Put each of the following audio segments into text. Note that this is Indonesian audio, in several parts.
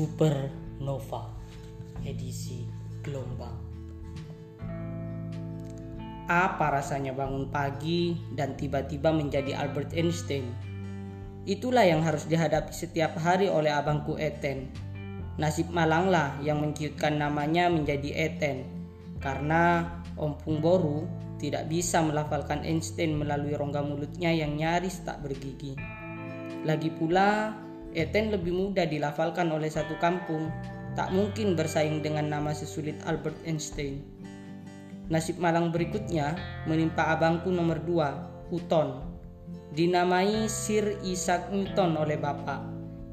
Supernova edisi gelombang. Apa rasanya bangun pagi dan tiba-tiba menjadi Albert Einstein? Itulah yang harus dihadapi setiap hari oleh abangku Eten. Nasib malanglah yang menciutkan namanya menjadi Eten, karena Ompung Boru tidak bisa melafalkan Einstein melalui rongga mulutnya yang nyaris tak bergigi. Lagi pula, Eten lebih mudah dilafalkan oleh satu kampung, tak mungkin bersaing dengan nama sesulit Albert Einstein. Nasib malang berikutnya menimpa abangku nomor dua, Uton, dinamai Sir Isaac Newton oleh bapak,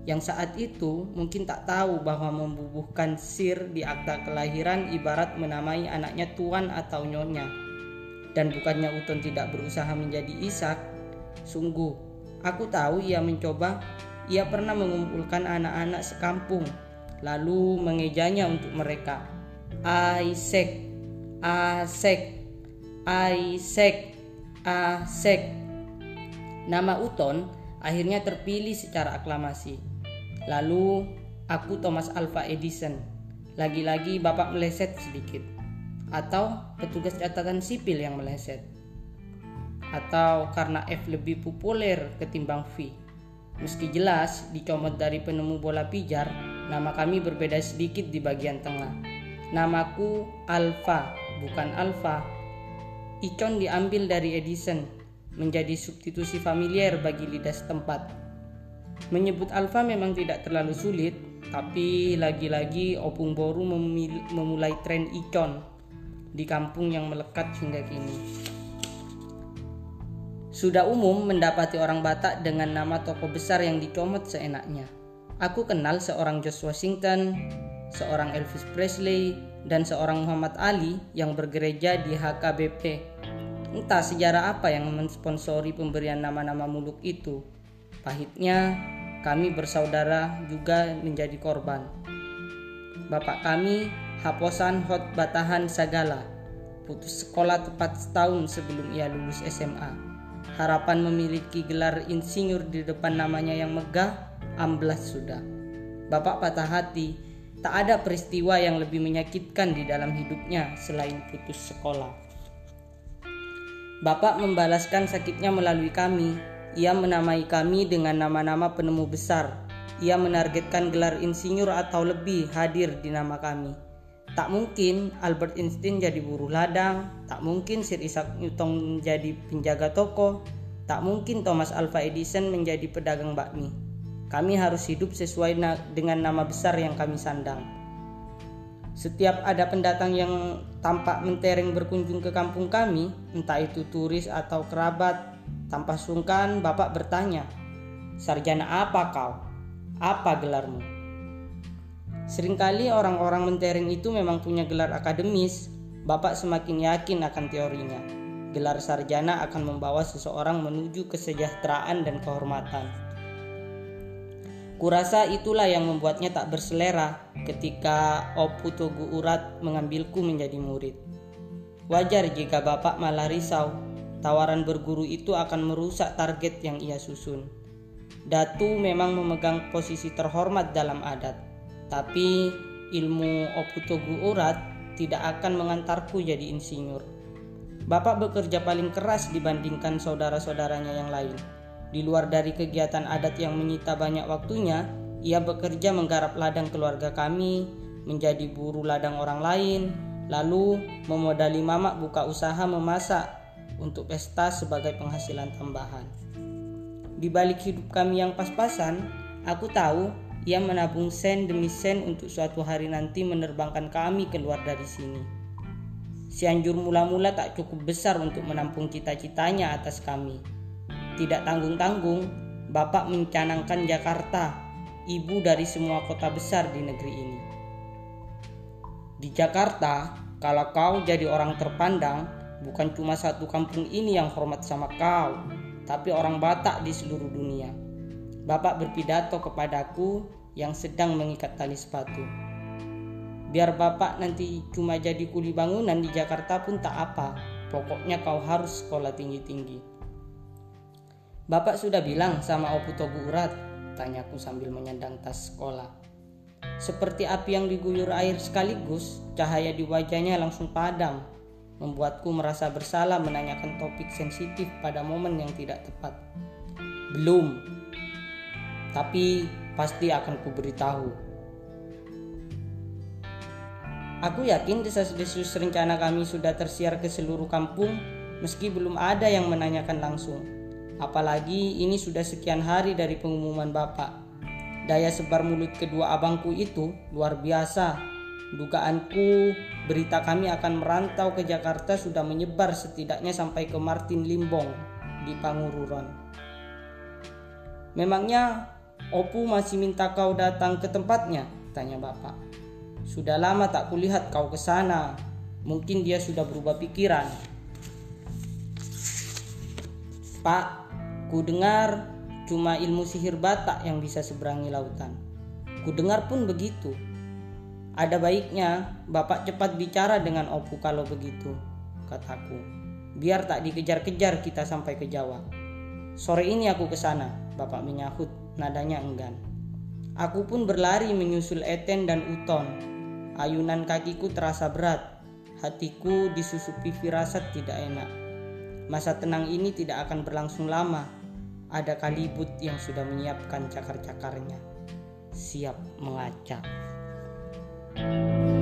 yang saat itu mungkin tak tahu bahwa membubuhkan Sir di akta kelahiran ibarat menamai anaknya Tuan atau Nyonya. Dan bukannya Uton tidak berusaha menjadi Ishak, sungguh aku tahu ia mencoba ia pernah mengumpulkan anak-anak sekampung, lalu mengejanya untuk mereka. Isaac, Isaac, Isaac, Isaac. Nama Uton akhirnya terpilih secara aklamasi. Lalu aku Thomas Alva Edison. Lagi-lagi bapak meleset sedikit. Atau petugas catatan sipil yang meleset. Atau karena F lebih populer ketimbang V Meski jelas dicomot dari penemu bola pijar, nama kami berbeda sedikit di bagian tengah. Namaku Alfa, bukan Alfa. Icon diambil dari Edison, menjadi substitusi familiar bagi lidah setempat. Menyebut Alfa memang tidak terlalu sulit, tapi lagi-lagi Opung Boru memulai tren Icon di kampung yang melekat hingga kini. Sudah umum mendapati orang Batak dengan nama tokoh besar yang dicomot seenaknya. Aku kenal seorang George Washington, seorang Elvis Presley, dan seorang Muhammad Ali yang bergereja di HKBP. Entah sejarah apa yang mensponsori pemberian nama-nama muluk itu. Pahitnya, kami bersaudara juga menjadi korban. Bapak kami, Haposan Hot Batahan Sagala, putus sekolah tepat setahun sebelum ia lulus SMA harapan memiliki gelar insinyur di depan namanya yang megah, amblas sudah. Bapak patah hati, tak ada peristiwa yang lebih menyakitkan di dalam hidupnya selain putus sekolah. Bapak membalaskan sakitnya melalui kami. Ia menamai kami dengan nama-nama penemu besar. Ia menargetkan gelar insinyur atau lebih hadir di nama kami. Tak mungkin Albert Einstein jadi buruh ladang, tak mungkin Sir Isaac Newton menjadi penjaga toko, tak mungkin Thomas Alva Edison menjadi pedagang bakmi. Kami harus hidup sesuai na dengan nama besar yang kami sandang. Setiap ada pendatang yang tampak mentereng berkunjung ke kampung kami, entah itu turis atau kerabat, tanpa sungkan Bapak bertanya, "Sarjana apa kau? Apa gelarmu?" Seringkali orang-orang mentereng itu memang punya gelar akademis. Bapak semakin yakin akan teorinya. Gelar sarjana akan membawa seseorang menuju kesejahteraan dan kehormatan. Kurasa itulah yang membuatnya tak berselera ketika Opu Togu Urat mengambilku menjadi murid. Wajar jika Bapak malah risau, tawaran berguru itu akan merusak target yang ia susun. Datu memang memegang posisi terhormat dalam adat tapi ilmu Oputogu Urat tidak akan mengantarku jadi insinyur. Bapak bekerja paling keras dibandingkan saudara-saudaranya yang lain. Di luar dari kegiatan adat yang menyita banyak waktunya, ia bekerja menggarap ladang keluarga kami, menjadi buru ladang orang lain, lalu memodali mamak buka usaha memasak untuk pesta sebagai penghasilan tambahan. Di balik hidup kami yang pas-pasan, aku tahu ia menabung sen demi sen untuk suatu hari nanti menerbangkan kami keluar dari sini. Cianjur mula-mula tak cukup besar untuk menampung cita-citanya atas kami. Tidak tanggung-tanggung, Bapak mencanangkan Jakarta, ibu dari semua kota besar di negeri ini. Di Jakarta, kalau kau jadi orang terpandang, bukan cuma satu kampung ini yang hormat sama kau, tapi orang Batak di seluruh dunia. Bapak berpidato kepadaku yang sedang mengikat tali sepatu. Biar bapak nanti cuma jadi kuli bangunan di Jakarta pun tak apa, pokoknya kau harus sekolah tinggi-tinggi. Bapak sudah bilang sama Opu Togu Urat, tanyaku sambil menyandang tas sekolah. Seperti api yang diguyur air sekaligus, cahaya di wajahnya langsung padam, membuatku merasa bersalah menanyakan topik sensitif pada momen yang tidak tepat. Belum, tapi pasti akan kuberitahu. Aku yakin desas-desus rencana kami sudah tersiar ke seluruh kampung meski belum ada yang menanyakan langsung. Apalagi ini sudah sekian hari dari pengumuman Bapak. Daya sebar mulut kedua abangku itu luar biasa. Dugaanku berita kami akan merantau ke Jakarta sudah menyebar setidaknya sampai ke Martin Limbong di Pangururan. Memangnya Opu masih minta kau datang ke tempatnya? Tanya bapak. Sudah lama tak kulihat kau ke sana. Mungkin dia sudah berubah pikiran. Pak, ku dengar Cuma ilmu sihir Batak yang bisa seberangi lautan. Ku dengar pun begitu. Ada baiknya Bapak cepat bicara dengan Opu kalau begitu, kataku. Biar tak dikejar-kejar kita sampai ke Jawa. Sore ini aku ke sana, Bapak menyahut, nadanya enggan. Aku pun berlari menyusul Eten dan Uton. Ayunan kakiku terasa berat. Hatiku disusupi firasat tidak enak. Masa tenang ini tidak akan berlangsung lama ada kalibut yang sudah menyiapkan cakar-cakarnya, siap mengacak. thank you